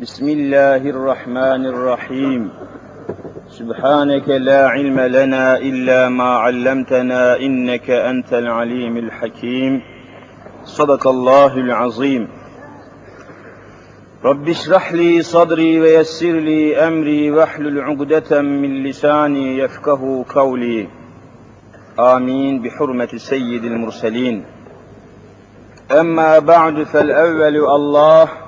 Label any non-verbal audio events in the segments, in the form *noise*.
بسم الله الرحمن الرحيم. سبحانك لا علم لنا إلا ما علمتنا إنك أنت العليم الحكيم. صدق الله العظيم. رب اشرح لي صدري ويسر لي أمري واحلل عقدة من لساني يفقه قولي. آمين. بحرمة سيد المرسلين. أما بعد فالأول الله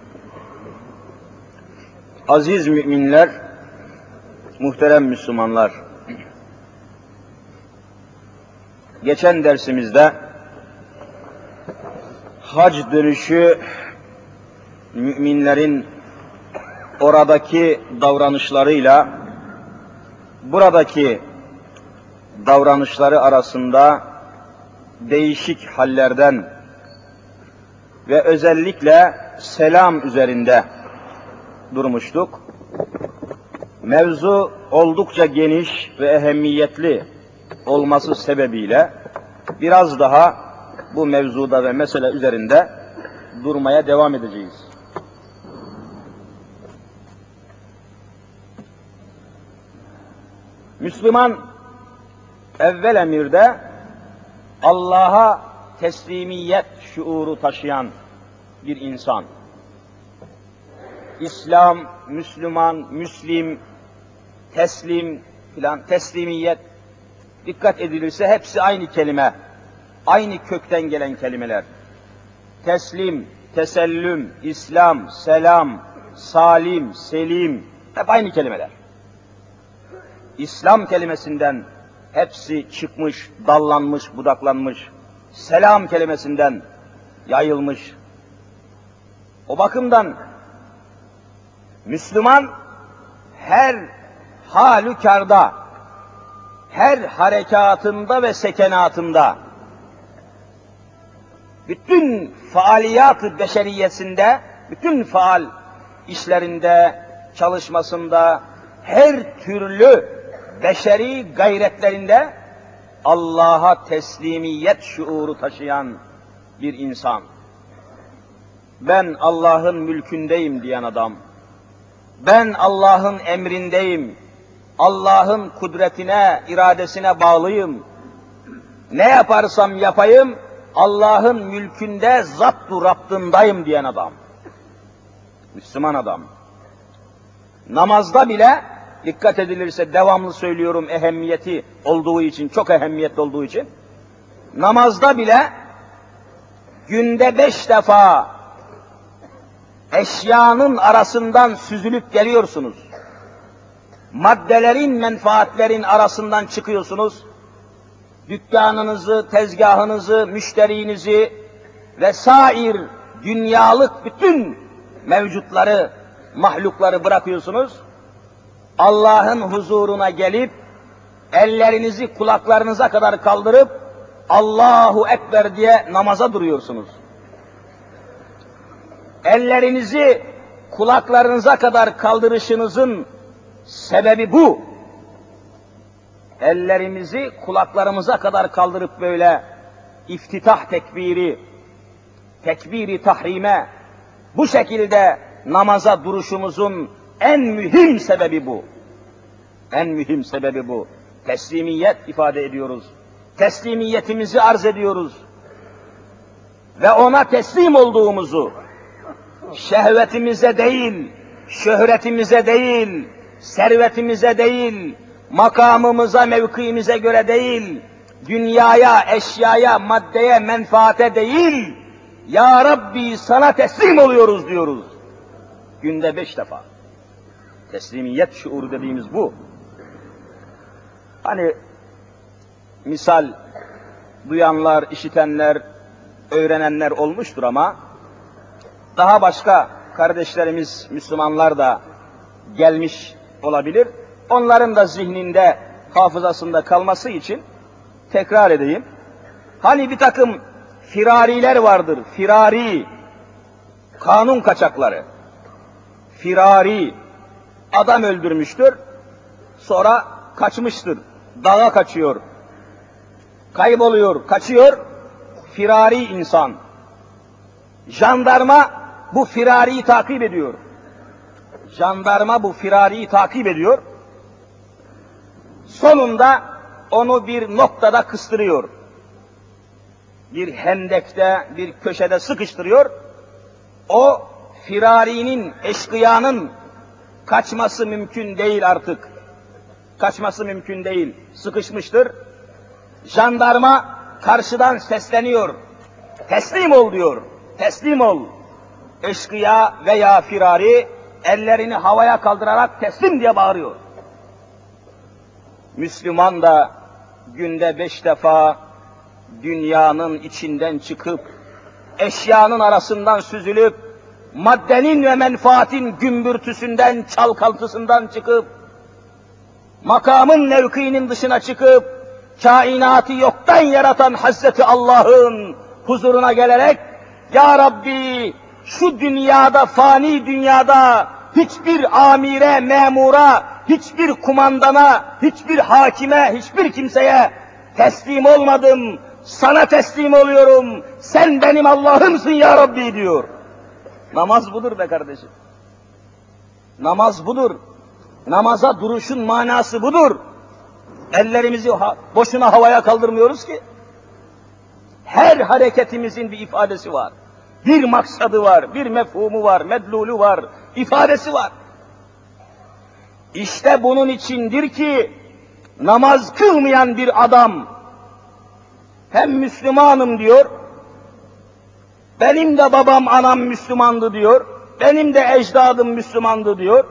Aziz müminler, muhterem Müslümanlar. Geçen dersimizde hac dönüşü müminlerin oradaki davranışlarıyla buradaki davranışları arasında değişik hallerden ve özellikle selam üzerinde durmuştuk. Mevzu oldukça geniş ve ehemmiyetli olması sebebiyle biraz daha bu mevzuda ve mesele üzerinde durmaya devam edeceğiz. Müslüman evvel emirde Allah'a teslimiyet şuuru taşıyan bir insan. İslam, Müslüman, Müslim, teslim filan, teslimiyet dikkat edilirse hepsi aynı kelime. Aynı kökten gelen kelimeler. Teslim, tesellüm, İslam, selam, salim, selim hep aynı kelimeler. İslam kelimesinden hepsi çıkmış, dallanmış, budaklanmış. Selam kelimesinden yayılmış. O bakımdan Müslüman her halükarda, her harekatında ve sekenatında, bütün faaliyat beşeriyesinde, bütün faal işlerinde, çalışmasında, her türlü beşeri gayretlerinde Allah'a teslimiyet şuuru taşıyan bir insan. Ben Allah'ın mülkündeyim diyen adam. Ben Allah'ın emrindeyim. Allah'ın kudretine, iradesine bağlıyım. Ne yaparsam yapayım, Allah'ın mülkünde zaptu raptındayım diyen adam. Müslüman adam. Namazda bile dikkat edilirse devamlı söylüyorum ehemmiyeti olduğu için, çok ehemmiyetli olduğu için. Namazda bile günde beş defa eşyanın arasından süzülüp geliyorsunuz. Maddelerin, menfaatlerin arasından çıkıyorsunuz. Dükkanınızı, tezgahınızı, müşterinizi ve sair dünyalık bütün mevcutları, mahlukları bırakıyorsunuz. Allah'ın huzuruna gelip ellerinizi kulaklarınıza kadar kaldırıp Allahu Ekber diye namaza duruyorsunuz. Ellerinizi kulaklarınıza kadar kaldırışınızın sebebi bu. Ellerimizi kulaklarımıza kadar kaldırıp böyle iftitah tekbiri, tekbiri tahrime, bu şekilde namaza duruşumuzun en mühim sebebi bu. En mühim sebebi bu. Teslimiyet ifade ediyoruz. Teslimiyetimizi arz ediyoruz. Ve ona teslim olduğumuzu, şehvetimize değil, şöhretimize değil, servetimize değil, makamımıza, mevkiimize göre değil, dünyaya, eşyaya, maddeye, menfaate değil, Ya Rabbi sana teslim oluyoruz diyoruz. Günde beş defa. Teslimiyet şuuru dediğimiz bu. Hani misal duyanlar, işitenler, öğrenenler olmuştur ama daha başka kardeşlerimiz Müslümanlar da gelmiş olabilir. Onların da zihninde, hafızasında kalması için tekrar edeyim. Hani bir takım firariler vardır, firari, kanun kaçakları. Firari, adam öldürmüştür, sonra kaçmıştır, dağa kaçıyor, kayboluyor, kaçıyor, firari insan. Jandarma bu firariyi takip ediyor. Jandarma bu firariyi takip ediyor. Sonunda onu bir noktada kıstırıyor. Bir hendekte, bir köşede sıkıştırıyor. O firarinin, eşkıyanın kaçması mümkün değil artık. Kaçması mümkün değil. Sıkışmıştır. Jandarma karşıdan sesleniyor. Teslim ol diyor. Teslim ol. Eşkıya veya firari ellerini havaya kaldırarak teslim diye bağırıyor. Müslüman da günde beş defa dünyanın içinden çıkıp, eşyanın arasından süzülüp, maddenin ve menfaatin gümbürtüsünden, çalkantısından çıkıp, makamın mevkiinin dışına çıkıp, kainatı yoktan yaratan Hazreti Allah'ın huzuruna gelerek, Ya Rabbi şu dünyada, fani dünyada hiçbir amire, memura, hiçbir kumandana, hiçbir hakime, hiçbir kimseye teslim olmadım. Sana teslim oluyorum. Sen benim Allah'ımsın ya Rabbi diyor. Namaz budur be kardeşim. Namaz budur. Namaza duruşun manası budur. Ellerimizi boşuna havaya kaldırmıyoruz ki. Her hareketimizin bir ifadesi var. Bir maksadı var, bir mefhumu var, medlulu var, ifadesi var. İşte bunun içindir ki namaz kılmayan bir adam hem Müslümanım diyor, benim de babam anam Müslümandı diyor, benim de ecdadım Müslümandı diyor,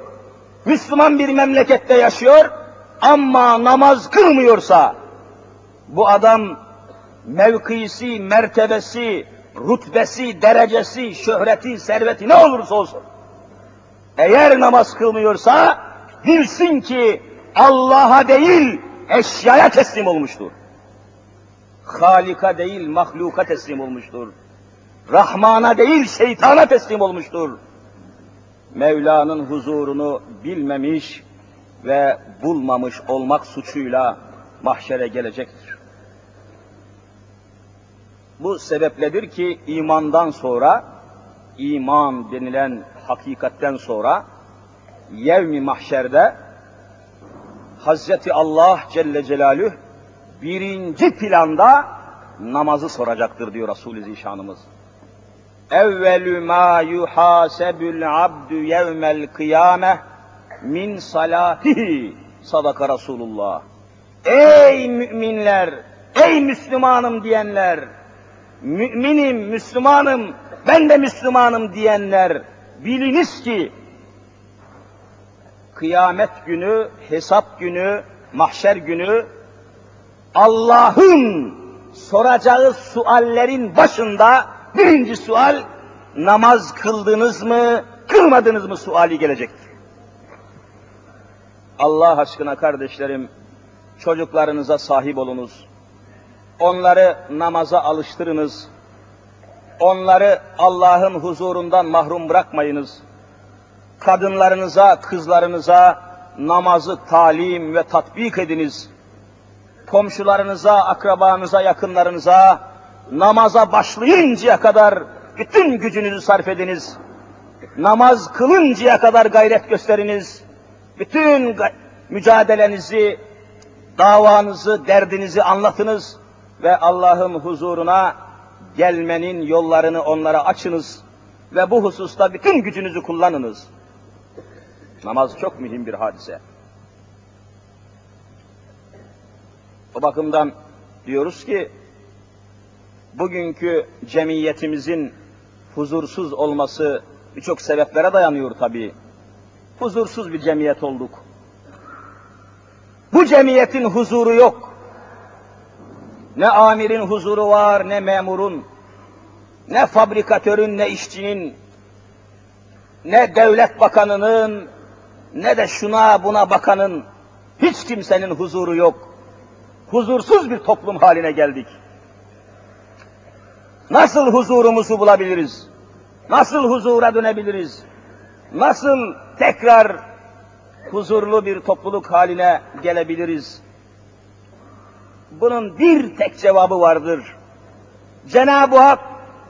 Müslüman bir memlekette yaşıyor ama namaz kılmıyorsa bu adam mevkisi, mertebesi, rütbesi, derecesi, şöhreti, serveti ne olursa olsun eğer namaz kılmıyorsa bilsin ki Allah'a değil eşyaya teslim olmuştur. Halika değil mahluka teslim olmuştur. Rahmana değil şeytana teslim olmuştur. Mevla'nın huzurunu bilmemiş ve bulmamış olmak suçuyla mahşere gelecektir. Bu sebepledir ki imandan sonra, iman denilen hakikatten sonra, yevmi mahşerde Hazreti Allah Celle Celaluhu birinci planda namazı soracaktır diyor Resul-i Zişanımız. Evvelü ma yuhasebül abdü yevmel kıyame min salatihi sadaka Resulullah. Ey müminler, ey Müslümanım diyenler, müminim, Müslümanım, ben de Müslümanım diyenler, biliniz ki kıyamet günü, hesap günü, mahşer günü Allah'ın soracağı suallerin başında birinci sual namaz kıldınız mı, kılmadınız mı suali gelecektir. Allah aşkına kardeşlerim, çocuklarınıza sahip olunuz. Onları namaza alıştırınız. Onları Allah'ın huzurundan mahrum bırakmayınız. Kadınlarınıza, kızlarınıza namazı talim ve tatbik ediniz. Komşularınıza, akrabanıza, yakınlarınıza namaza başlayıncaya kadar bütün gücünüzü sarf ediniz. Namaz kılıncaya kadar gayret gösteriniz. Bütün mücadelenizi, davanızı, derdinizi anlatınız ve Allah'ın huzuruna gelmenin yollarını onlara açınız ve bu hususta bütün gücünüzü kullanınız. Namaz çok mühim bir hadise. O bakımdan diyoruz ki bugünkü cemiyetimizin huzursuz olması birçok sebeplere dayanıyor tabii. Huzursuz bir cemiyet olduk. Bu cemiyetin huzuru yok. Ne amirin huzuru var, ne memurun, ne fabrikatörün, ne işçinin, ne devlet bakanının, ne de şuna buna bakanın hiç kimsenin huzuru yok. Huzursuz bir toplum haline geldik. Nasıl huzurumuzu bulabiliriz? Nasıl huzura dönebiliriz? Nasıl tekrar huzurlu bir topluluk haline gelebiliriz? Bunun bir tek cevabı vardır. Cenab-ı Hak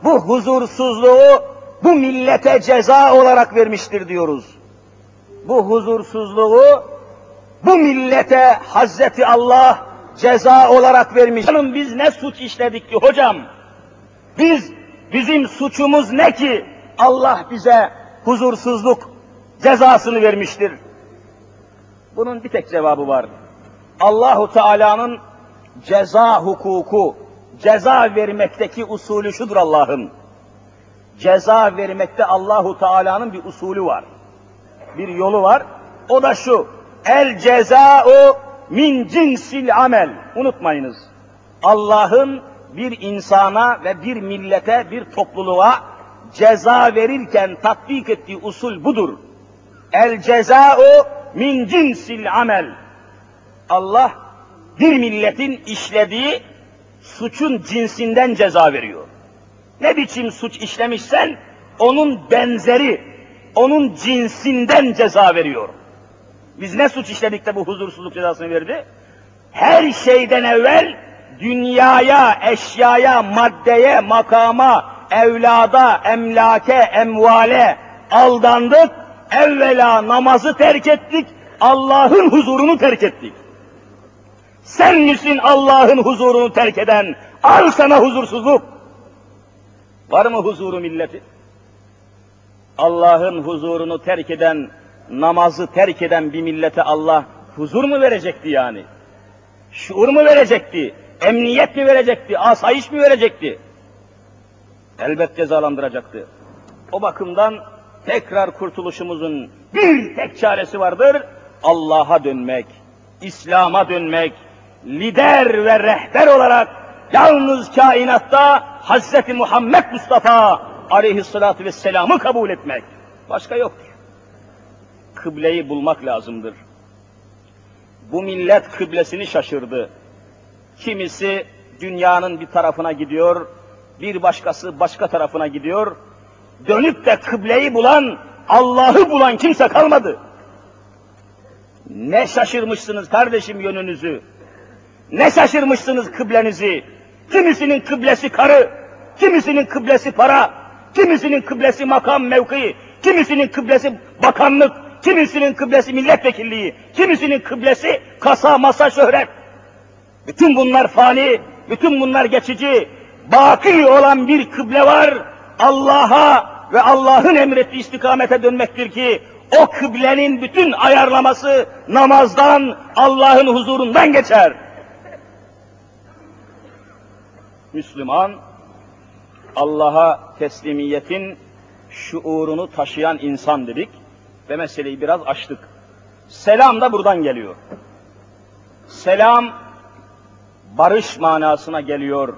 bu huzursuzluğu bu millete ceza olarak vermiştir diyoruz. Bu huzursuzluğu bu millete Hazreti Allah ceza olarak vermiş. Hanım biz ne suç işledik ki hocam? Biz, bizim suçumuz ne ki Allah bize huzursuzluk cezasını vermiştir? Bunun bir tek cevabı var. Allahu Teala'nın ceza hukuku, ceza vermekteki usulü şudur Allah'ın. Ceza vermekte Allahu Teala'nın bir usulü var. Bir yolu var. O da şu. El ceza'u min cinsil amel. Unutmayınız. Allah'ın bir insana ve bir millete, bir topluluğa ceza verirken tatbik ettiği usul budur. El ceza'u min cinsil amel. Allah bir milletin işlediği suçun cinsinden ceza veriyor. Ne biçim suç işlemişsen onun benzeri, onun cinsinden ceza veriyor. Biz ne suç işledik de bu huzursuzluk cezasını verdi? Her şeyden evvel dünyaya, eşyaya, maddeye, makama, evlada, emlake, emvale aldandık. Evvela namazı terk ettik, Allah'ın huzurunu terk ettik. Sen misin Allah'ın huzurunu terk eden? Al sana huzursuzluk. Var mı huzuru milleti? Allah'ın huzurunu terk eden, namazı terk eden bir millete Allah huzur mu verecekti yani? Şuur mu verecekti? Emniyet mi verecekti? Asayiş mi verecekti? Elbet cezalandıracaktı. O bakımdan tekrar kurtuluşumuzun bir tek çaresi vardır. Allah'a dönmek, İslam'a dönmek, lider ve rehber olarak yalnız kainatta Hazreti Muhammed Mustafa aleyhissalatü vesselam'ı kabul etmek. Başka yoktur. Kıbleyi bulmak lazımdır. Bu millet kıblesini şaşırdı. Kimisi dünyanın bir tarafına gidiyor, bir başkası başka tarafına gidiyor. Dönüp de kıbleyi bulan, Allah'ı bulan kimse kalmadı. Ne şaşırmışsınız kardeşim yönünüzü. Ne şaşırmışsınız kıblenizi. Kimisinin kıblesi karı, kimisinin kıblesi para, kimisinin kıblesi makam mevki, kimisinin kıblesi bakanlık, kimisinin kıblesi milletvekilliği, kimisinin kıblesi kasa, masa, şöhret. Bütün bunlar fani, bütün bunlar geçici. Baki olan bir kıble var. Allah'a ve Allah'ın emrettiği istikamete dönmektir ki o kıblenin bütün ayarlaması namazdan, Allah'ın huzurundan geçer. Müslüman, Allah'a teslimiyetin şuurunu taşıyan insan dedik ve meseleyi biraz açtık. Selam da buradan geliyor. Selam, barış manasına geliyor.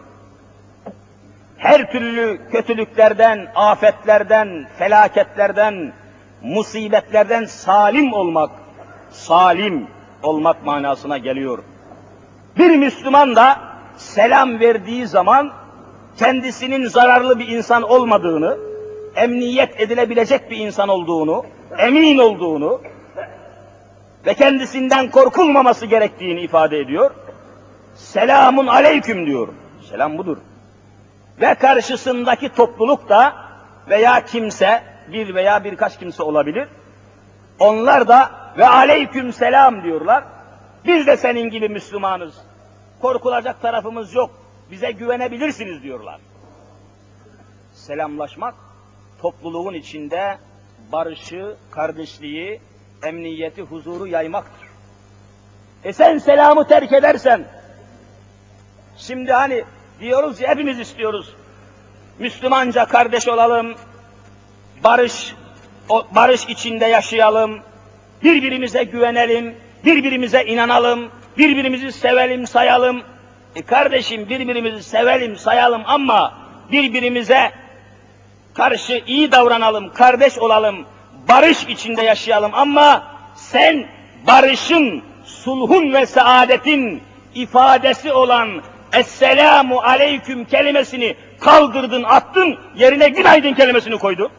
Her türlü kötülüklerden, afetlerden, felaketlerden, musibetlerden salim olmak, salim olmak manasına geliyor. Bir Müslüman da selam verdiği zaman kendisinin zararlı bir insan olmadığını, emniyet edilebilecek bir insan olduğunu, emin olduğunu ve kendisinden korkulmaması gerektiğini ifade ediyor. Selamun aleyküm diyor. Selam budur. Ve karşısındaki topluluk da veya kimse, bir veya birkaç kimse olabilir. Onlar da ve aleyküm selam diyorlar. Biz de senin gibi Müslümanız. Korkulacak tarafımız yok. Bize güvenebilirsiniz diyorlar. Selamlaşmak topluluğun içinde barışı, kardeşliği, emniyeti, huzuru yaymaktır. E sen selamı terk edersen, şimdi hani diyoruz ya hepimiz istiyoruz, Müslümanca kardeş olalım, barış, barış içinde yaşayalım, birbirimize güvenelim, birbirimize inanalım, birbirimizi sevelim, sayalım. E kardeşim birbirimizi sevelim, sayalım ama birbirimize karşı iyi davranalım, kardeş olalım, barış içinde yaşayalım ama sen barışın, sulhun ve saadetin ifadesi olan Esselamu Aleyküm kelimesini kaldırdın, attın, yerine günaydın kelimesini koydun.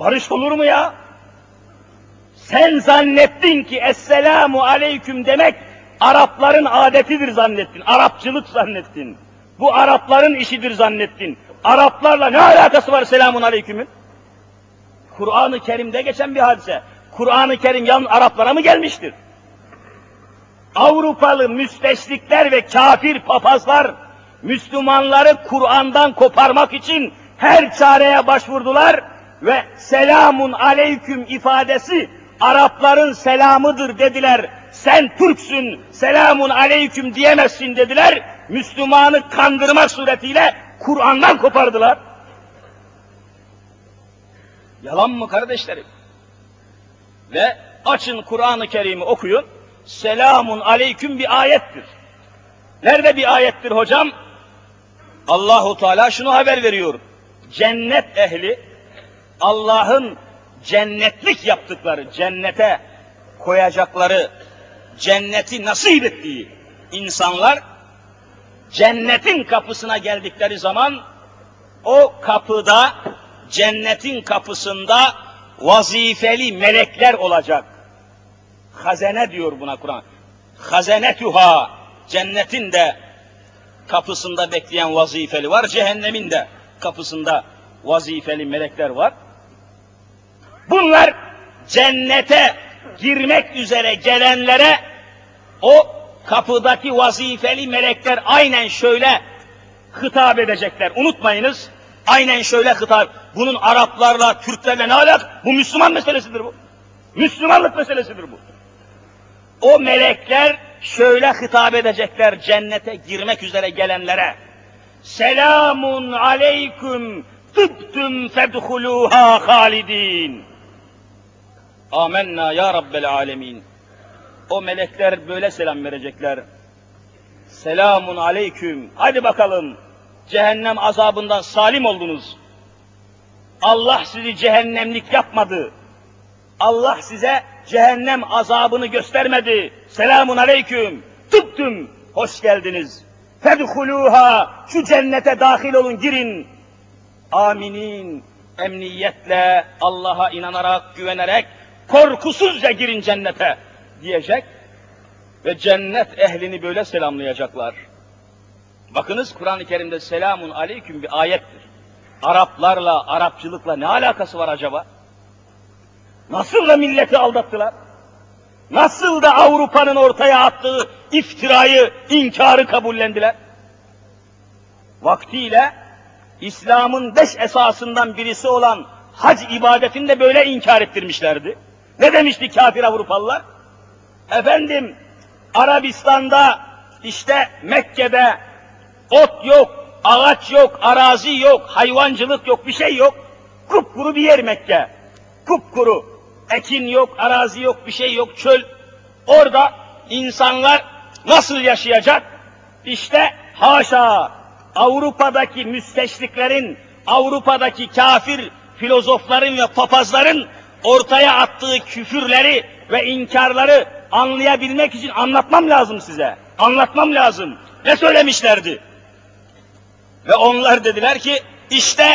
Barış olur mu ya? Sen zannettin ki Esselamu Aleyküm demek Arapların adetidir zannettin, Arapçılık zannettin. Bu Arapların işidir zannettin. Araplarla ne alakası var selamun aleykümün? Kur'an-ı Kerim'de geçen bir hadise. Kur'an-ı Kerim yalnız Araplara mı gelmiştir? Avrupalı müsteşrikler ve kafir papazlar Müslümanları Kur'an'dan koparmak için her çareye başvurdular ve selamun aleyküm ifadesi Arapların selamıdır dediler. Sen Türksün, selamun aleyküm diyemezsin dediler. Müslümanı kandırmak suretiyle Kur'an'dan kopardılar. Yalan mı kardeşlerim? Ve açın Kur'an-ı Kerim'i okuyun. Selamun aleyküm bir ayettir. Nerede bir ayettir hocam? Allahu Teala şunu haber veriyor. Cennet ehli Allah'ın cennetlik yaptıkları, cennete koyacakları, cenneti nasip ettiği insanlar cennetin kapısına geldikleri zaman o kapıda, cennetin kapısında vazifeli melekler olacak. Hazene diyor buna Kur'an. Hazenetüha, cennetin de kapısında bekleyen vazifeli var, cehennemin de kapısında vazifeli melekler var. Bunlar cennete girmek üzere gelenlere o kapıdaki vazifeli melekler aynen şöyle hitap edecekler. Unutmayınız. Aynen şöyle hitap. Bunun Araplarla, Türklerle ne alak? Bu Müslüman meselesidir bu. Müslümanlık meselesidir bu. O melekler şöyle hitap edecekler cennete girmek üzere gelenlere. Selamun aleyküm tıbtüm fedhuluha halidin. Amenna ya Rabbel alemin. O melekler böyle selam verecekler. Selamun aleyküm. Hadi bakalım. Cehennem azabından salim oldunuz. Allah sizi cehennemlik yapmadı. Allah size cehennem azabını göstermedi. Selamun aleyküm. Tıptüm. Hoş geldiniz. Fedhuluha. Şu cennete dahil olun, girin. Aminin. Emniyetle, Allah'a inanarak, güvenerek, korkusuzca girin cennete diyecek ve cennet ehlini böyle selamlayacaklar. Bakınız Kur'an-ı Kerim'de selamun aleyküm bir ayettir. Araplarla, Arapçılıkla ne alakası var acaba? Nasıl da milleti aldattılar? Nasıl da Avrupa'nın ortaya attığı iftirayı, inkarı kabullendiler? Vaktiyle İslam'ın beş esasından birisi olan hac ibadetini de böyle inkar ettirmişlerdi. Ne demişti kafir Avrupalılar? Efendim Arabistan'da işte Mekke'de ot yok, ağaç yok, arazi yok, hayvancılık yok, bir şey yok. Kupkuru bir yer Mekke. Kupkuru. Ekin yok, arazi yok, bir şey yok, çöl. Orada insanlar nasıl yaşayacak? İşte haşa Avrupa'daki müsteşriklerin, Avrupa'daki kafir filozofların ve papazların ortaya attığı küfürleri ve inkarları anlayabilmek için anlatmam lazım size. Anlatmam lazım. Ne söylemişlerdi? Ve onlar dediler ki işte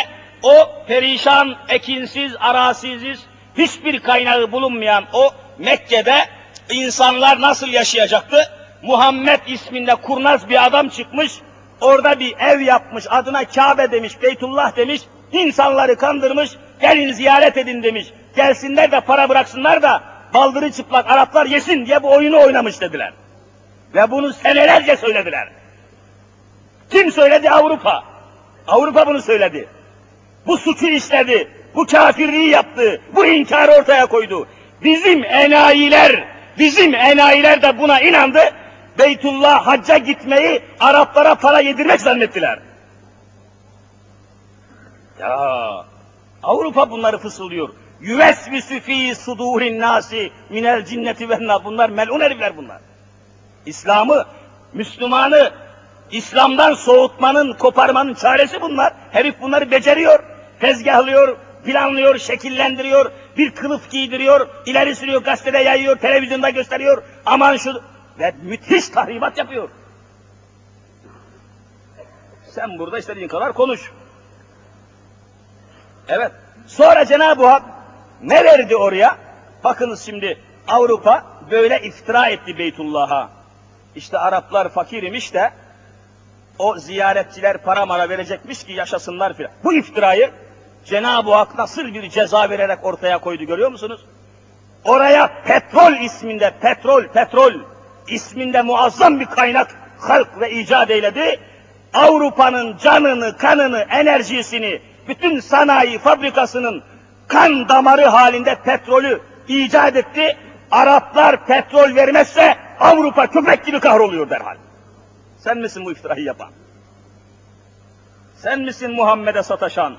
o perişan, ekinsiz, arasiziz, hiçbir kaynağı bulunmayan o Mekke'de insanlar nasıl yaşayacaktı? Muhammed isminde kurnaz bir adam çıkmış, orada bir ev yapmış, adına Kabe demiş, Beytullah demiş, insanları kandırmış, gelin ziyaret edin demiş, gelsinler de para bıraksınlar da baldırı çıplak Araplar yesin diye bu oyunu oynamış dediler. Ve bunu senelerce söylediler. Kim söyledi? Avrupa. Avrupa bunu söyledi. Bu suçu işledi, bu kafirliği yaptı, bu inkarı ortaya koydu. Bizim enayiler, bizim enayiler de buna inandı. Beytullah hacca gitmeyi Araplara para yedirmek zannettiler. Ya Avrupa bunları fısıldıyor. Yüvesvisü fî sudûrin nâsi minel cinneti ve Bunlar melun herifler bunlar. İslam'ı, Müslümanı İslam'dan soğutmanın, koparmanın çaresi bunlar. Herif bunları beceriyor. Tezgahlıyor, planlıyor, şekillendiriyor. bir kılıf giydiriyor, ileri sürüyor, gazetede yayıyor, televizyonda gösteriyor, aman şu... Ve müthiş tahribat yapıyor. Sen burada istediğin kadar konuş. Evet. Sonra Cenab-ı Hak ne verdi oraya? Bakınız şimdi Avrupa böyle iftira etti Beytullah'a. İşte Araplar fakir imiş de o ziyaretçiler para mara verecekmiş ki yaşasınlar filan. Bu iftirayı Cenab-ı Hak nasıl bir ceza vererek ortaya koydu görüyor musunuz? Oraya petrol isminde, petrol, petrol isminde muazzam bir kaynak halk ve icat eyledi. Avrupa'nın canını, kanını, enerjisini, bütün sanayi fabrikasının kan damarı halinde petrolü icat etti. Araplar petrol vermezse Avrupa köpek gibi kahroluyor derhal. Sen misin bu iftirayı yapan? Sen misin Muhammed'e sataşan?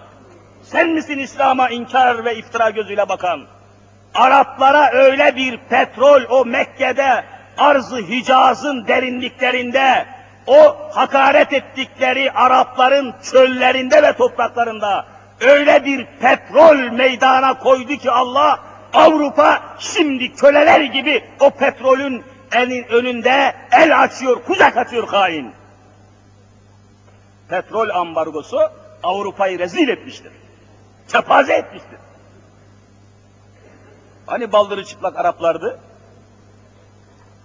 Sen misin İslam'a inkar ve iftira gözüyle bakan? Araplara öyle bir petrol o Mekke'de arzı Hicaz'ın derinliklerinde o hakaret ettikleri Arapların çöllerinde ve topraklarında öyle bir petrol meydana koydu ki Allah Avrupa şimdi köleler gibi o petrolün elin önünde el açıyor, kucak açıyor hain. Petrol ambargosu Avrupa'yı rezil etmiştir. Kepaze etmiştir. Hani baldırı çıplak Araplardı?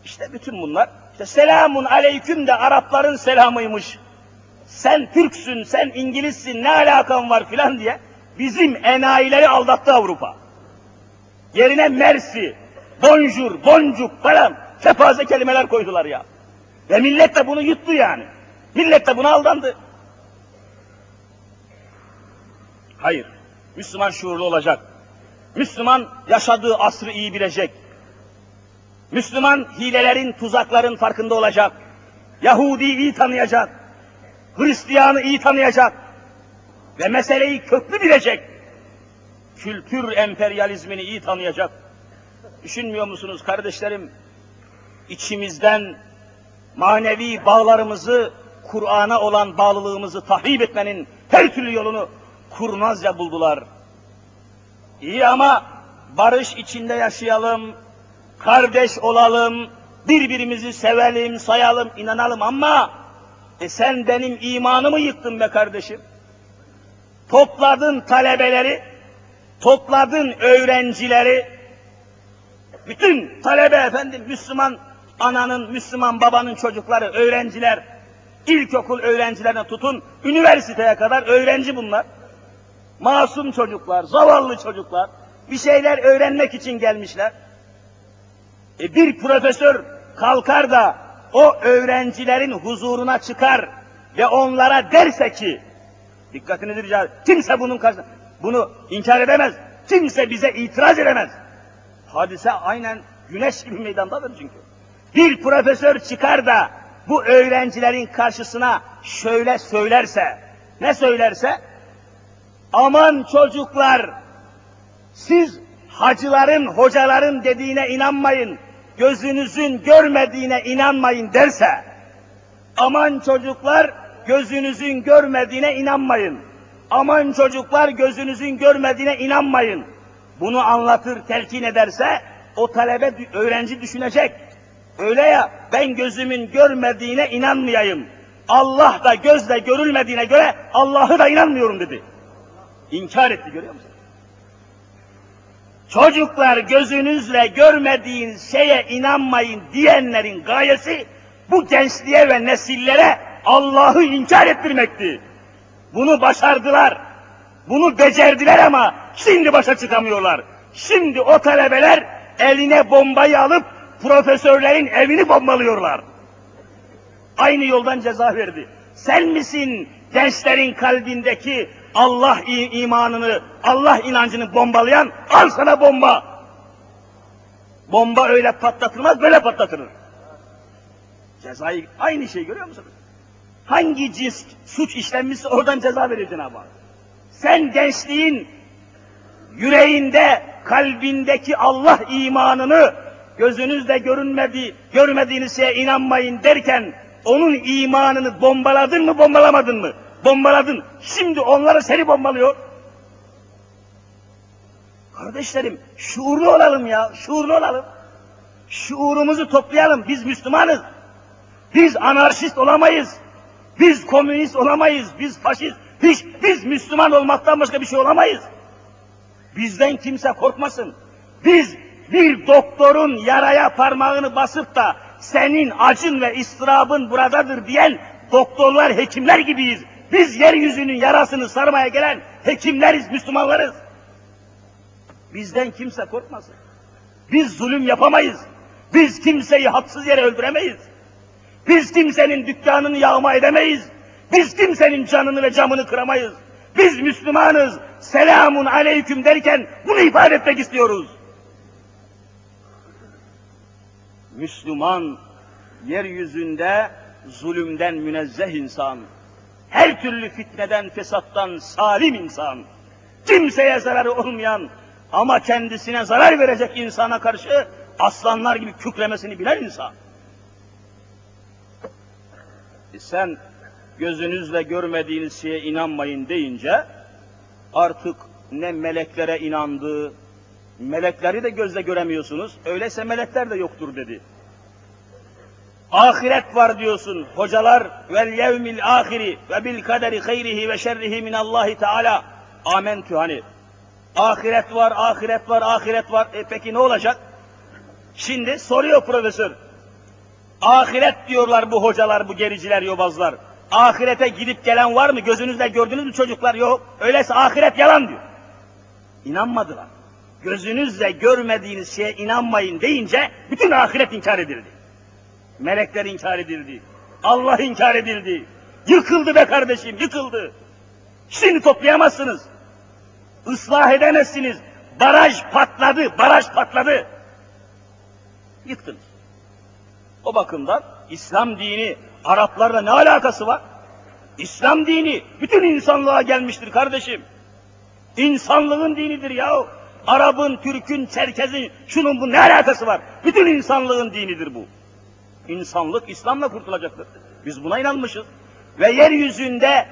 İşte bütün bunlar, işte selamun aleyküm de Arapların selamıymış. Sen Türksün, sen İngilizsin, ne alakan var filan diye bizim enayileri aldattı Avrupa. Yerine mersi, bonjour, boncuk falan kepaze kelimeler koydular ya. Ve millet de bunu yuttu yani. Millet de buna aldandı. Hayır. Müslüman şuurlu olacak. Müslüman yaşadığı asrı iyi bilecek. Müslüman hilelerin, tuzakların farkında olacak. Yahudi iyi tanıyacak. Hristiyanı iyi tanıyacak. Ve meseleyi köklü bilecek. Kültür emperyalizmini iyi tanıyacak. Düşünmüyor musunuz kardeşlerim? İçimizden manevi bağlarımızı, Kur'an'a olan bağlılığımızı tahrip etmenin her türlü yolunu kurnazca buldular. İyi ama barış içinde yaşayalım, kardeş olalım, birbirimizi sevelim, sayalım, inanalım ama e sen benim imanımı yıktın be kardeşim. Topladın talebeleri, topladın öğrencileri, bütün talebe efendim, Müslüman ananın, Müslüman babanın çocukları, öğrenciler, ilkokul öğrencilerine tutun, üniversiteye kadar öğrenci bunlar. Masum çocuklar, zavallı çocuklar, bir şeyler öğrenmek için gelmişler. E bir profesör kalkar da o öğrencilerin huzuruna çıkar ve onlara derse ki, dikkatinizi rica ederim, kimse bunun karşısında, bunu inkar edemez, kimse bize itiraz edemez. Hadise aynen güneş gibi meydandadır çünkü. Bir profesör çıkar da bu öğrencilerin karşısına şöyle söylerse, ne söylerse? Aman çocuklar, siz hacıların, hocaların dediğine inanmayın, gözünüzün görmediğine inanmayın derse, aman çocuklar, gözünüzün görmediğine inanmayın. Aman çocuklar, gözünüzün görmediğine inanmayın. Bunu anlatır, telkin ederse, o talebe, öğrenci düşünecek. Öyle ya, ben gözümün görmediğine inanmayayım. Allah da gözle görülmediğine göre Allah'ı da inanmıyorum dedi. İnkar etti görüyor musun? Çocuklar gözünüzle görmediğin şeye inanmayın diyenlerin gayesi bu gençliğe ve nesillere Allah'ı inkar ettirmekti. Bunu başardılar. Bunu becerdiler ama şimdi başa çıkamıyorlar. Şimdi o talebeler eline bombayı alıp profesörlerin evini bombalıyorlar. Aynı yoldan ceza verdi. Sen misin gençlerin kalbindeki Allah imanını, Allah inancını bombalayan? Al sana bomba. Bomba öyle patlatılmaz, böyle patlatılır. Cezayı aynı şey görüyor musunuz? Hangi cins suç işlenmişse oradan ceza verir Cenab-ı Hak. Sen gençliğin yüreğinde, kalbindeki Allah imanını gözünüzle görünmedi, görmediğiniz şeye inanmayın derken onun imanını bombaladın mı, bombalamadın mı? Bombaladın. Şimdi onları seni bombalıyor. Kardeşlerim şuurlu olalım ya, şuurlu olalım. Şuurumuzu toplayalım, biz Müslümanız. Biz anarşist olamayız. Biz komünist olamayız, biz faşist, hiç biz Müslüman olmaktan başka bir şey olamayız. Bizden kimse korkmasın. Biz bir doktorun yaraya parmağını basıp da senin acın ve istirabın buradadır diyen doktorlar, hekimler gibiyiz. Biz yeryüzünün yarasını sarmaya gelen hekimleriz, Müslümanlarız. Bizden kimse korkmasın. Biz zulüm yapamayız. Biz kimseyi haksız yere öldüremeyiz. Biz kimsenin dükkanını yağma edemeyiz. Biz kimsenin canını ve camını kıramayız. Biz Müslümanız. Selamun aleyküm derken bunu ifade etmek istiyoruz. Müslüman yeryüzünde zulümden münezzeh insan. Her türlü fitneden, fesattan salim insan. Kimseye zararı olmayan ama kendisine zarar verecek insana karşı aslanlar gibi kükremesini bilen insan. E sen gözünüzle görmediğiniz şeye inanmayın deyince artık ne meleklere inandı, melekleri de gözle göremiyorsunuz, öyleyse melekler de yoktur dedi. Ahiret var diyorsun. Hocalar vel yevmil ahiri ve bil kaderi hayrihi ve şerrihi min Allahi Teala. Amentü hani. Ahiret var, ahiret var, ahiret var. E peki ne olacak? Şimdi soruyor profesör. Ahiret diyorlar bu hocalar, bu gericiler, yobazlar. Ahirete gidip gelen var mı? Gözünüzle gördünüz mü çocuklar? Yok. Öyleyse ahiret yalan diyor. İnanmadılar. Gözünüzle görmediğiniz şeye inanmayın deyince bütün ahiret inkar edildi. Melekler inkar edildi. Allah inkar edildi. Yıkıldı be kardeşim, yıkıldı. Şimdi toplayamazsınız. Islah edemezsiniz. Baraj patladı, baraj patladı. Yıktınız. O bakımdan İslam dini Araplarla ne alakası var? İslam dini bütün insanlığa gelmiştir kardeşim. İnsanlığın dinidir yahu. Arap'ın, Türk'ün, Çerkez'in, şunun bu ne alakası var? Bütün insanlığın dinidir bu. İnsanlık İslam'la kurtulacaktır. Biz buna inanmışız. Ve yeryüzünde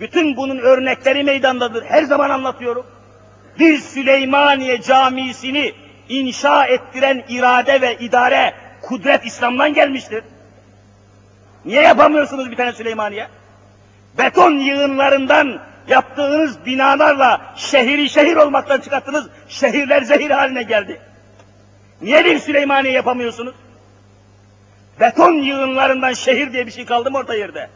bütün bunun örnekleri meydandadır. Her zaman anlatıyorum. Bir Süleymaniye camisini inşa ettiren irade ve idare, kudret İslam'dan gelmiştir. Niye yapamıyorsunuz bir tane Süleymaniye? Beton yığınlarından yaptığınız binalarla şehri şehir olmaktan çıkarttınız, şehirler zehir haline geldi. Niye bir Süleymaniye yapamıyorsunuz? Beton yığınlarından şehir diye bir şey kaldı mı orta yerde?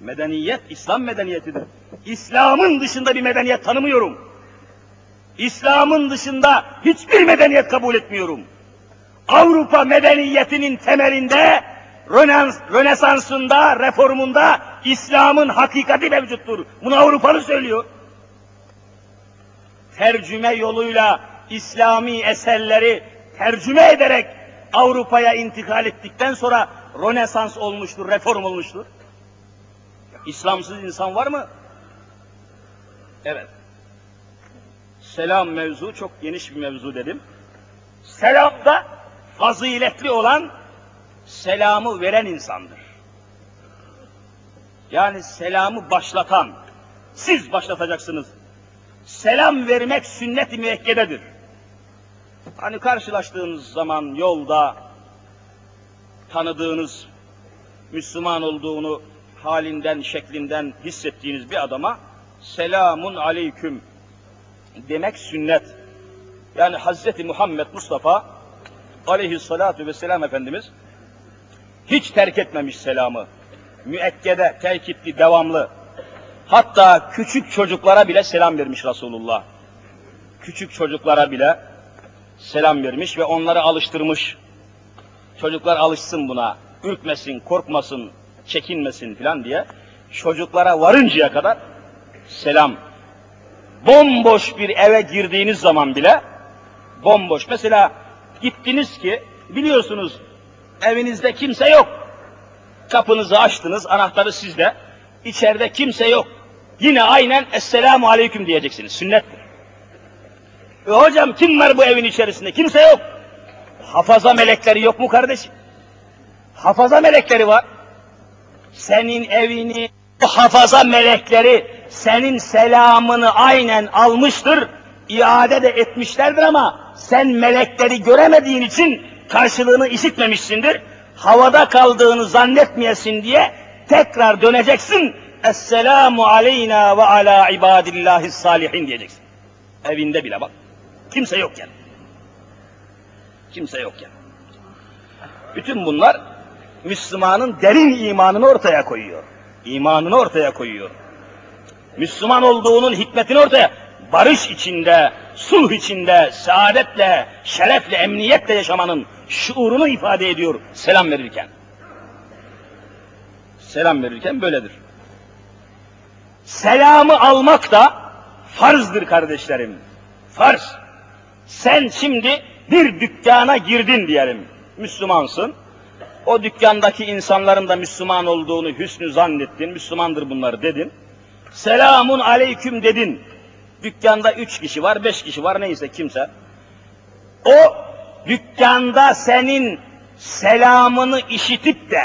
Medeniyet, İslam medeniyetidir. İslam'ın dışında bir medeniyet tanımıyorum. İslam'ın dışında hiçbir medeniyet kabul etmiyorum. Avrupa medeniyetinin temelinde, Rönesans'ında, reformunda İslam'ın hakikati mevcuttur. Bunu Avrupalı söylüyor. Tercüme yoluyla İslami eserleri tercüme ederek Avrupa'ya intikal ettikten sonra Rönesans olmuştur, reform olmuştur. İslamsız insan var mı? Evet. Selam mevzu çok geniş bir mevzu dedim. Selamda faziletli olan selamı veren insandır. Yani selamı başlatan, siz başlatacaksınız. Selam vermek sünnet-i müekkededir. Hani karşılaştığınız zaman yolda tanıdığınız Müslüman olduğunu halinden, şeklinden hissettiğiniz bir adama selamun aleyküm demek sünnet. Yani Hazreti Muhammed Mustafa aleyhissalatu vesselam Efendimiz hiç terk etmemiş selamı. Müekkede, tekitli, devamlı. Hatta küçük çocuklara bile selam vermiş Resulullah. Küçük çocuklara bile selam vermiş ve onları alıştırmış. Çocuklar alışsın buna, ürkmesin, korkmasın, çekinmesin filan diye çocuklara varıncaya kadar selam. Bomboş bir eve girdiğiniz zaman bile bomboş. Mesela gittiniz ki biliyorsunuz evinizde kimse yok. Kapınızı açtınız, anahtarı sizde. İçeride kimse yok. Yine aynen Esselamu Aleyküm diyeceksiniz. Sünnettir. E hocam kim var bu evin içerisinde? Kimse yok. Hafaza melekleri yok mu kardeşim? Hafaza melekleri var. Senin evini bu hafaza melekleri senin selamını aynen almıştır, iade de etmişlerdir ama sen melekleri göremediğin için karşılığını işitmemişsindir. Havada kaldığını zannetmeyesin diye tekrar döneceksin. Esselamu aleyna ve ala ibadillahi salihin diyeceksin. Evinde bile bak. Kimse yokken. Kimse yokken. Bütün bunlar Müslümanın derin imanını ortaya koyuyor. İmanını ortaya koyuyor. Müslüman olduğunun hikmetini ortaya, barış içinde, sulh içinde, saadetle, şerefle, emniyetle yaşamanın şuurunu ifade ediyor selam verirken. Selam verirken böyledir. Selamı almak da farzdır kardeşlerim. Farz. Sen şimdi bir dükkana girdin diyelim. Müslümansın. O dükkandaki insanların da Müslüman olduğunu hüsnü zannettin. Müslümandır bunlar dedin. Selamun aleyküm dedin. Dükkanda üç kişi var, beş kişi var neyse kimse. O dükkanda senin selamını işitip de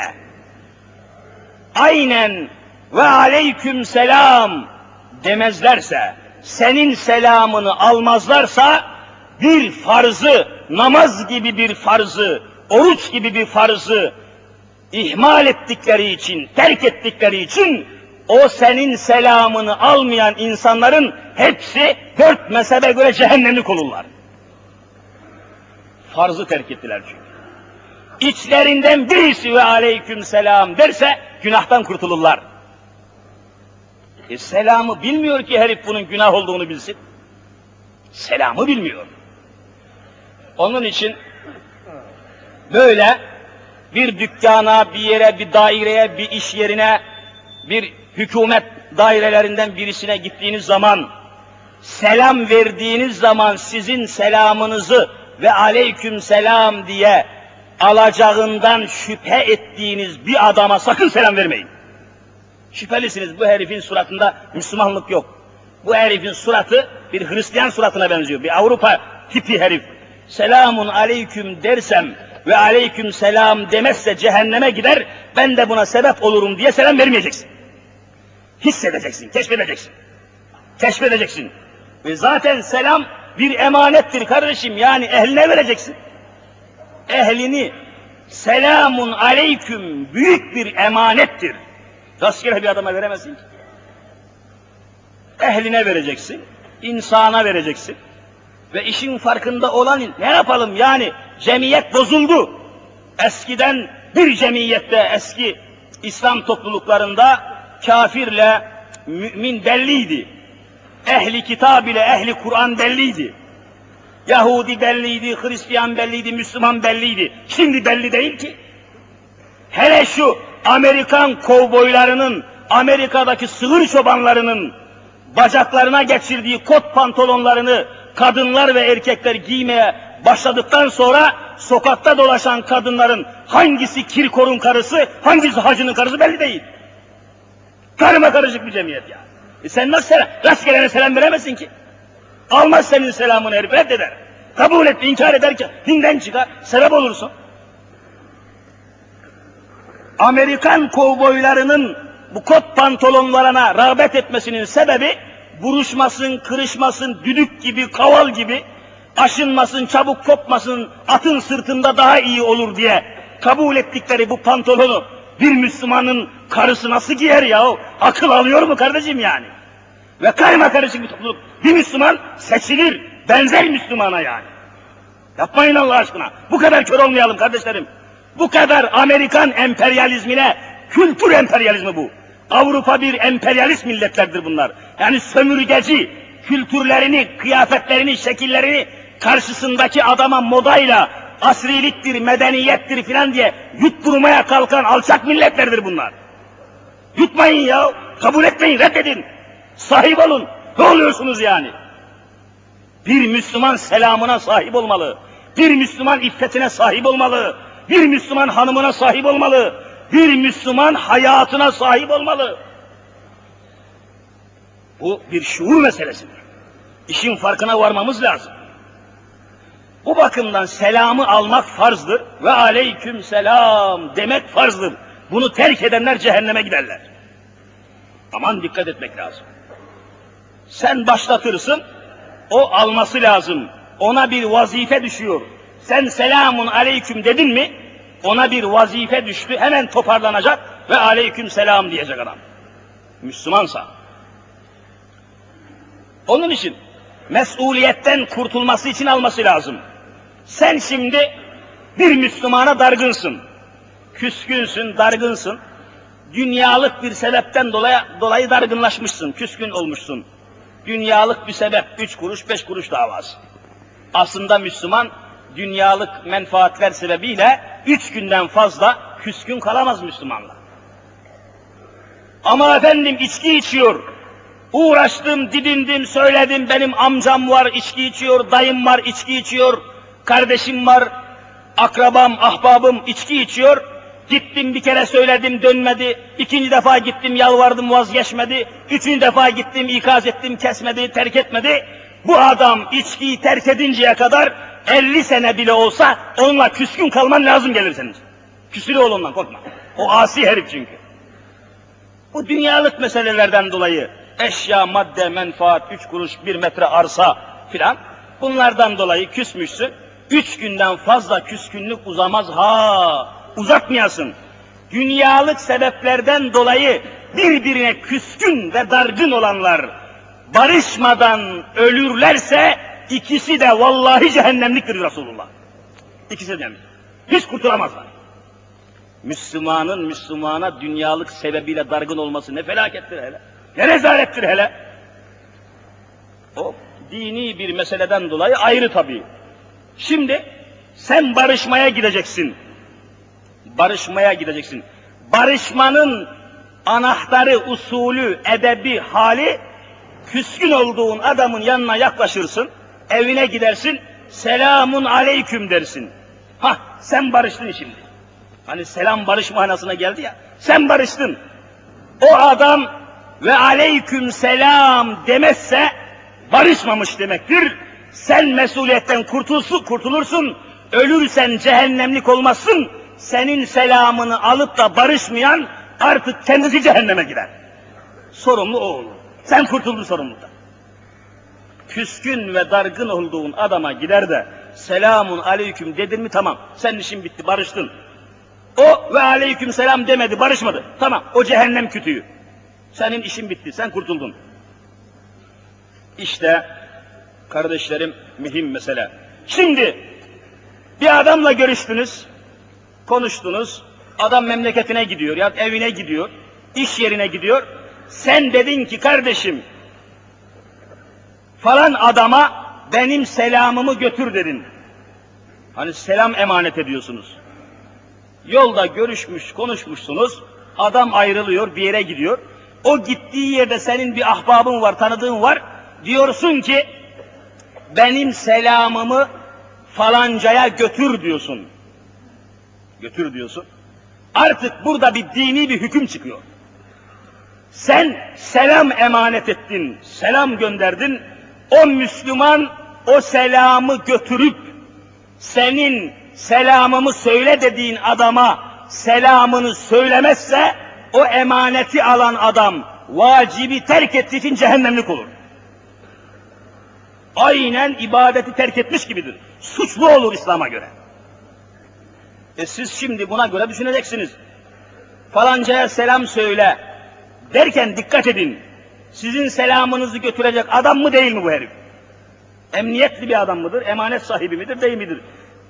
aynen ve aleyküm selam demezlerse, senin selamını almazlarsa bir farzı, namaz gibi bir farzı, oruç gibi bir farzı ihmal ettikleri için, terk ettikleri için o senin selamını almayan insanların hepsi dört mezhebe göre cehennemlik olurlar. Farzı terk ettiler çünkü. İçlerinden birisi ve aleyküm selam derse günahtan kurtulurlar. E selamı bilmiyor ki herif bunun günah olduğunu bilsin. Selamı bilmiyor. Onun için böyle bir dükkana, bir yere, bir daireye, bir iş yerine, bir hükümet dairelerinden birisine gittiğiniz zaman, selam verdiğiniz zaman sizin selamınızı ve aleyküm selam diye alacağından şüphe ettiğiniz bir adama *laughs* sakın selam vermeyin. Şüphelisiniz bu herifin suratında Müslümanlık yok. Bu herifin suratı bir Hristiyan suratına benziyor. Bir Avrupa tipi herif. Selamun aleyküm dersem ve aleyküm selam demezse cehenneme gider, ben de buna sebep olurum diye selam vermeyeceksin. Hissedeceksin, keşfedeceksin. Keşfedeceksin. Ve zaten selam bir emanettir kardeşim, yani ehline vereceksin. Ehlini, selamun aleyküm büyük bir emanettir. Rastgele bir adama veremezsin ki. Ehline vereceksin, insana vereceksin. Ve işin farkında olan ne yapalım yani cemiyet bozuldu. Eskiden bir cemiyette eski İslam topluluklarında kafirle mümin belliydi. Ehli kitap ile ehli Kur'an belliydi. Yahudi belliydi, Hristiyan belliydi, Müslüman belliydi. Şimdi belli değil ki. Hele şu Amerikan kovboylarının, Amerika'daki sığır çobanlarının bacaklarına geçirdiği kot pantolonlarını kadınlar ve erkekler giymeye başladıktan sonra sokakta dolaşan kadınların hangisi Kirkor'un karısı, hangisi hacının karısı belli değil. Karıma karışık bir cemiyet ya. E sen nasıl selam, rastgelene selam veremezsin ki? Almaz senin selamını herif, reddeder. Kabul et, inkar eder ki dinden çıkar, sebep olursun. Amerikan kovboylarının bu kot pantolonlarına rağbet etmesinin sebebi buruşmasın, kırışmasın, düdük gibi, kaval gibi, aşınmasın, çabuk kopmasın, atın sırtında daha iyi olur diye kabul ettikleri bu pantolonu bir Müslümanın karısı nasıl giyer ya? Akıl alıyor mu kardeşim yani? Ve karma karışık bir topluluk. Bir Müslüman seçilir, benzer Müslümana yani. Yapmayın Allah aşkına. Bu kadar kör olmayalım kardeşlerim. Bu kadar Amerikan emperyalizmine, kültür emperyalizmi bu. Avrupa bir emperyalist milletlerdir bunlar. Yani sömürgeci, kültürlerini, kıyafetlerini, şekillerini karşısındaki adama modayla asriliktir, medeniyettir filan diye yutturmaya kalkan alçak milletlerdir bunlar. Yutmayın ya, kabul etmeyin, reddedin. Sahip olun. Ne oluyorsunuz yani? Bir Müslüman selamına sahip olmalı. Bir Müslüman iffetine sahip olmalı. Bir Müslüman hanımına sahip olmalı. Bir Müslüman hayatına sahip olmalı. Bu bir şuur meselesidir. İşin farkına varmamız lazım. Bu bakımdan selamı almak farzdır ve aleyküm selam demek farzdır. Bunu terk edenler cehenneme giderler. Aman dikkat etmek lazım. Sen başlatırsın, o alması lazım. Ona bir vazife düşüyor. Sen selamun aleyküm dedin mi, ona bir vazife düştü, hemen toparlanacak ve aleyküm selam diyecek adam. Müslümansa. Onun için mesuliyetten kurtulması için alması lazım. Sen şimdi bir Müslümana dargınsın. Küskünsün, dargınsın. Dünyalık bir sebepten dolayı, dolayı dargınlaşmışsın, küskün olmuşsun. Dünyalık bir sebep, üç kuruş, beş kuruş davası. Aslında Müslüman, dünyalık menfaatler sebebiyle üç günden fazla küskün kalamaz Müslümanlar. Ama efendim içki içiyor. Uğraştım, didindim, söyledim. Benim amcam var, içki içiyor, dayım var, içki içiyor, kardeşim var, akrabam, ahbabım içki içiyor. Gittim bir kere söyledim dönmedi. İkinci defa gittim yalvardım vazgeçmedi. Üçüncü defa gittim ikaz ettim kesmedi, terk etmedi. Bu adam içkiyi terk edinceye kadar 50 sene bile olsa onunla küskün kalman lazım gelir senin. Küsülü ol ondan korkma. O asi herif çünkü. Bu dünyalık meselelerden dolayı eşya, madde, menfaat, üç kuruş, bir metre arsa filan bunlardan dolayı küsmüşsün. Üç günden fazla küskünlük uzamaz ha uzatmayasın. Dünyalık sebeplerden dolayı birbirine küskün ve dargın olanlar barışmadan ölürlerse ikisi de vallahi cehennemliktir Resulullah. İkisi de hiç kurtulamazlar. Müslümanın Müslümana dünyalık sebebiyle dargın olması ne felakettir hele. Ne rezalettir hele. O dini bir meseleden dolayı ayrı tabii. Şimdi sen barışmaya gideceksin. Barışmaya gideceksin. Barışmanın anahtarı, usulü, edebi, hali küskün olduğun adamın yanına yaklaşırsın, evine gidersin, selamun aleyküm dersin. Ha sen barıştın şimdi. Hani selam barış manasına geldi ya. Sen barıştın. O adam ve aleyküm selam demezse barışmamış demektir. Sen mesuliyetten kurtulsun, kurtulursun. Ölürsen cehennemlik olmazsın. Senin selamını alıp da barışmayan artık kendisi cehenneme gider. Sorumlu o olur. Sen kurtuldun sorumluluktan. Küskün ve dargın olduğun adama gider de selamun aleyküm dedin mi tamam. Senin işin bitti barıştın. O ve aleyküm selam demedi, barışmadı. Tamam, o cehennem kütüğü. Senin işin bitti, sen kurtuldun. İşte kardeşlerim mühim mesele. Şimdi bir adamla görüştünüz, konuştunuz, adam memleketine gidiyor ya evine gidiyor, iş yerine gidiyor. Sen dedin ki kardeşim falan adama benim selamımı götür dedin. Hani selam emanet ediyorsunuz. Yolda görüşmüş, konuşmuşsunuz. Adam ayrılıyor, bir yere gidiyor. O gittiği yerde senin bir ahbabın var, tanıdığın var. Diyorsun ki, benim selamımı falancaya götür diyorsun. Götür diyorsun. Artık burada bir dini bir hüküm çıkıyor. Sen selam emanet ettin, selam gönderdin. O Müslüman o selamı götürüp senin selamımı söyle dediğin adama selamını söylemezse o emaneti alan adam vacibi terk ettiği için cehennemlik olur. Aynen ibadeti terk etmiş gibidir. Suçlu olur İslam'a göre. E siz şimdi buna göre düşüneceksiniz. Falancaya selam söyle derken dikkat edin. Sizin selamınızı götürecek adam mı değil mi bu herif? Emniyetli bir adam mıdır? Emanet sahibi midir? Değil midir?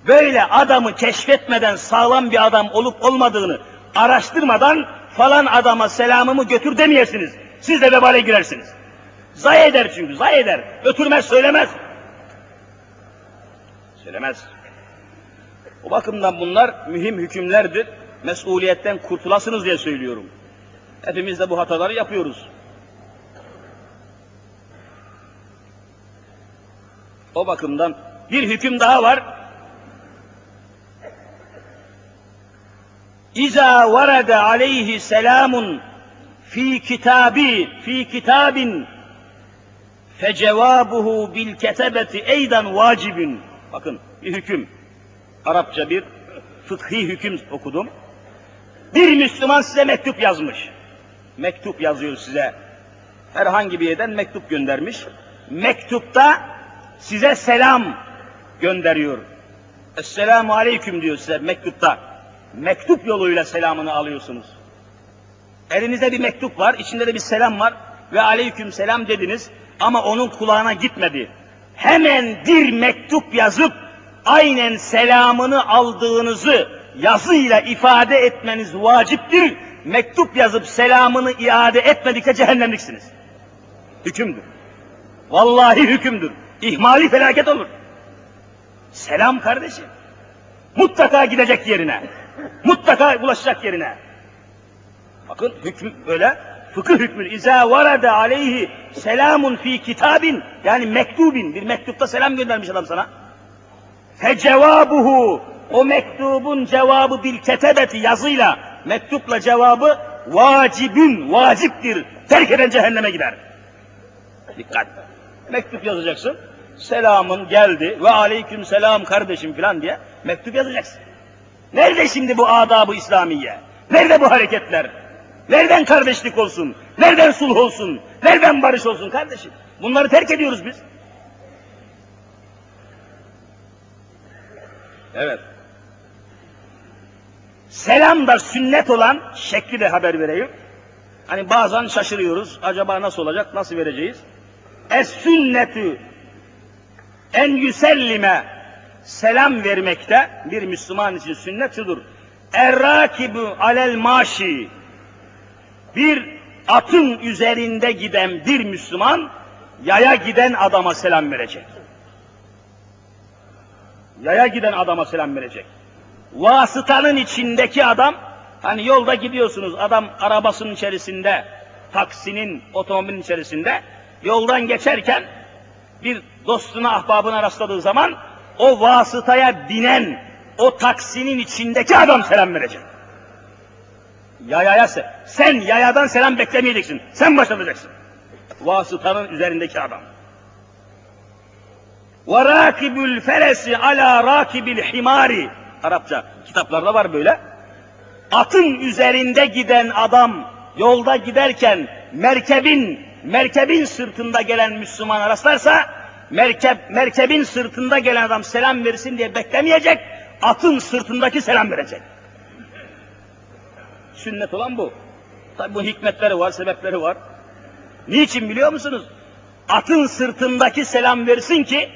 Böyle adamı keşfetmeden sağlam bir adam olup olmadığını araştırmadan falan adama selamımı götür demeyesiniz. Siz de vebale girersiniz. Zay eder çünkü, zay eder. Götürmez, söylemez. Söylemez. O bakımdan bunlar mühim hükümlerdir. Mesuliyetten kurtulasınız diye söylüyorum. Hepimiz de bu hataları yapıyoruz. O bakımdan bir hüküm daha var. İza varada aleyhi selamun fi kitabi fi kitabin fecevabuhu bil ketebeti eydan vacibin. Bakın bir hüküm. Arapça bir fıkhi hüküm okudum. Bir Müslüman size mektup yazmış. Mektup yazıyor size. herhangi bir yerden mektup göndermiş. Mektupta size selam gönderiyor. Esselamu aleyküm diyor size mektupta. Mektup yoluyla selamını alıyorsunuz. Elinizde bir mektup var, içinde de bir selam var ve aleyküm selam dediniz ama onun kulağına gitmedi. Hemen bir mektup yazıp aynen selamını aldığınızı yazıyla ifade etmeniz vaciptir. Mektup yazıp selamını iade etmedikçe cehennemliksiniz. Hükümdür. Vallahi hükümdür. İhmali felaket olur. Selam kardeşim. Mutlaka gidecek yerine. Mutlaka ulaşacak yerine. Bakın hüküm öyle. Fıkıh hükmü. İza varada aleyhi selamun fi kitabin. Yani mektubin. Bir mektupta selam göndermiş adam sana. Fecevabuhu. O mektubun cevabı bil ketebeti yazıyla. Mektupla cevabı vacibün, vaciptir. Terk eden cehenneme gider. Dikkat. Mektup yazacaksın. Selamın geldi ve aleyküm selam kardeşim filan diye mektup yazacaksın. Nerede şimdi bu adabı İslamiye? Nerede bu hareketler? Nereden kardeşlik olsun? Nereden sulh olsun? Nereden barış olsun kardeşim? Bunları terk ediyoruz biz. Evet. Selam da sünnet olan şekli de haber vereyim. Hani bazen şaşırıyoruz. Acaba nasıl olacak? Nasıl vereceğiz? Es sünnetü en yüsellime selam vermekte bir Müslüman için sünnet şudur. Errakibu alel maşi bir atın üzerinde giden bir Müslüman yaya giden adama selam verecek. Yaya giden adama selam verecek. Vasıtanın içindeki adam, hani yolda gidiyorsunuz, adam arabasının içerisinde, taksinin, otomobilin içerisinde, yoldan geçerken bir dostuna, ahbabına rastladığı zaman o vasıtaya binen, o taksinin içindeki adam selam verecek. Yayaya se- sen yayadan selam beklemeyeceksin. Sen başlatacaksın. Vasıtanın üzerindeki adam. Ve rakibül feresi ala rakibil himari. Arapça kitaplarda var böyle. Atın üzerinde giden adam yolda giderken merkebin merkebin sırtında gelen Müslüman rastlarsa merkep merkebin sırtında gelen adam selam versin diye beklemeyecek. Atın sırtındaki selam verecek. Sünnet olan bu. Tabi bu hikmetleri var, sebepleri var. Niçin biliyor musunuz? Atın sırtındaki selam versin ki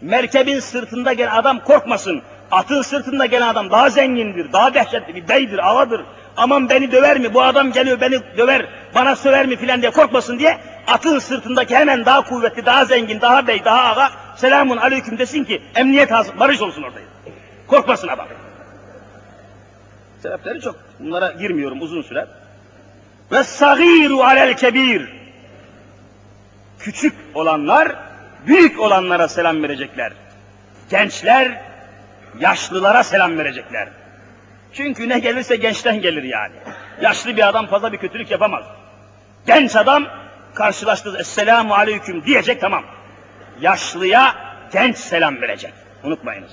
merkebin sırtında gelen adam korkmasın. Atın sırtında gelen adam daha zengindir, daha dehşetli bir beydir, ağadır. Aman beni döver mi, bu adam geliyor beni döver, bana söver mi filan diye korkmasın diye atın sırtındaki hemen daha kuvvetli, daha zengin, daha bey, daha ağa selamun aleyküm desin ki emniyet hasıl, barış olsun orada. Korkmasın adam. Sebepleri çok. Bunlara girmiyorum uzun süre. Ve sagiru alel kebir. Küçük olanlar büyük olanlara selam verecekler. Gençler yaşlılara selam verecekler. Çünkü ne gelirse gençten gelir yani. Yaşlı bir adam fazla bir kötülük yapamaz. Genç adam karşılaştığı Esselamu Aleyküm diyecek tamam. Yaşlıya genç selam verecek. Unutmayınız.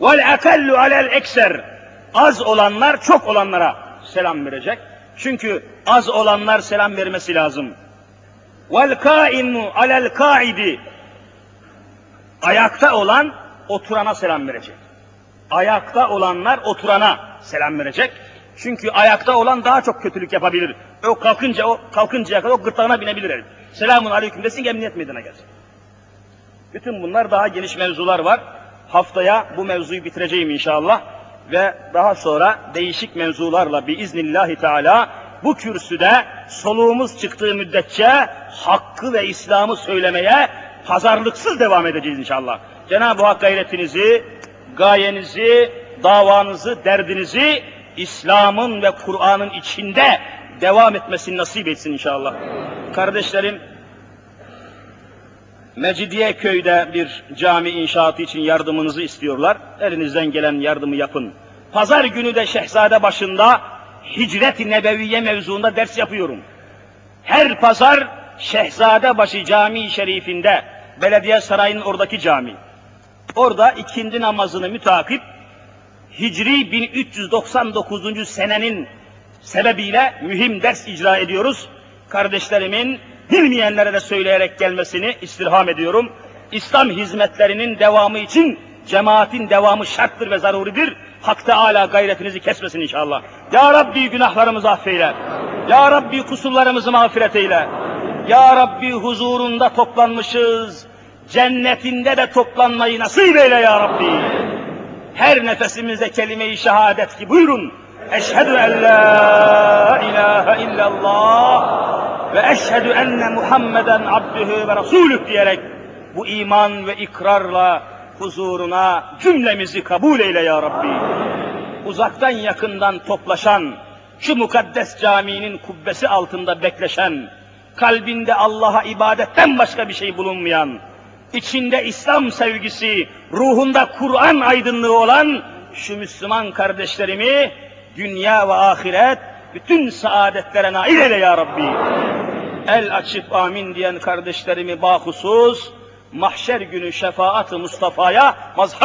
Vel akallu alel ekser. Az olanlar çok olanlara selam verecek. Çünkü az olanlar selam vermesi lazım. Vel kaimu alel kaidi. Ayakta olan oturana selam verecek. Ayakta olanlar oturana selam verecek. Çünkü ayakta olan daha çok kötülük yapabilir. O kalkınca o kalkıncaya kadar o gırtlağına binebilir. Selamun aleyküm desin ki emniyet meydana gelsin. Bütün bunlar daha geniş mevzular var. Haftaya bu mevzuyu bitireceğim inşallah. Ve daha sonra değişik mevzularla biiznillahi teala bu kürsüde soluğumuz çıktığı müddetçe hakkı ve İslam'ı söylemeye pazarlıksız devam edeceğiz inşallah. Cenab-ı Hak gayretinizi, gayenizi, davanızı, derdinizi İslam'ın ve Kur'an'ın içinde devam etmesini nasip etsin inşallah. Kardeşlerim, Mecidiye köyde bir cami inşaatı için yardımınızı istiyorlar. Elinizden gelen yardımı yapın. Pazar günü de Şehzade başında Hicret-i Nebeviye mevzuunda ders yapıyorum. Her pazar Şehzadebaşı Camii Şerifinde, belediye sarayının oradaki cami. Orada ikindi namazını mütakip Hicri 1399. senenin sebebiyle mühim ders icra ediyoruz. kardeşlerimin bilmeyenlere de söyleyerek gelmesini istirham ediyorum. İslam hizmetlerinin devamı için cemaatin devamı şarttır ve zaruridir. Hak Teala gayretinizi kesmesin inşallah. Ya Rabbi günahlarımızı affeyle. Ya Rabbi kusurlarımızı mağfiret eyle. Ya Rabbi huzurunda toplanmışız. Cennetinde de toplanmayı nasip eyle ya Rabbi. Her nefesimizde kelime-i şehadet ki buyurun. Eşhedü en la ilahe illallah ve eşhedü enne Muhammeden abdühü ve rasulüh diyerek bu iman ve ikrarla huzuruna cümlemizi kabul eyle ya Rabbi. Uzaktan yakından toplaşan, şu mukaddes caminin kubbesi altında bekleşen, kalbinde Allah'a ibadetten başka bir şey bulunmayan, içinde İslam sevgisi, ruhunda Kur'an aydınlığı olan şu Müslüman kardeşlerimi dünya ve ahiret bütün saadetlere nail eyle ya Rabbi. El açıp amin diyen kardeşlerimi bahusus mahşer günü şefaat-ı Mustafa'ya mazhar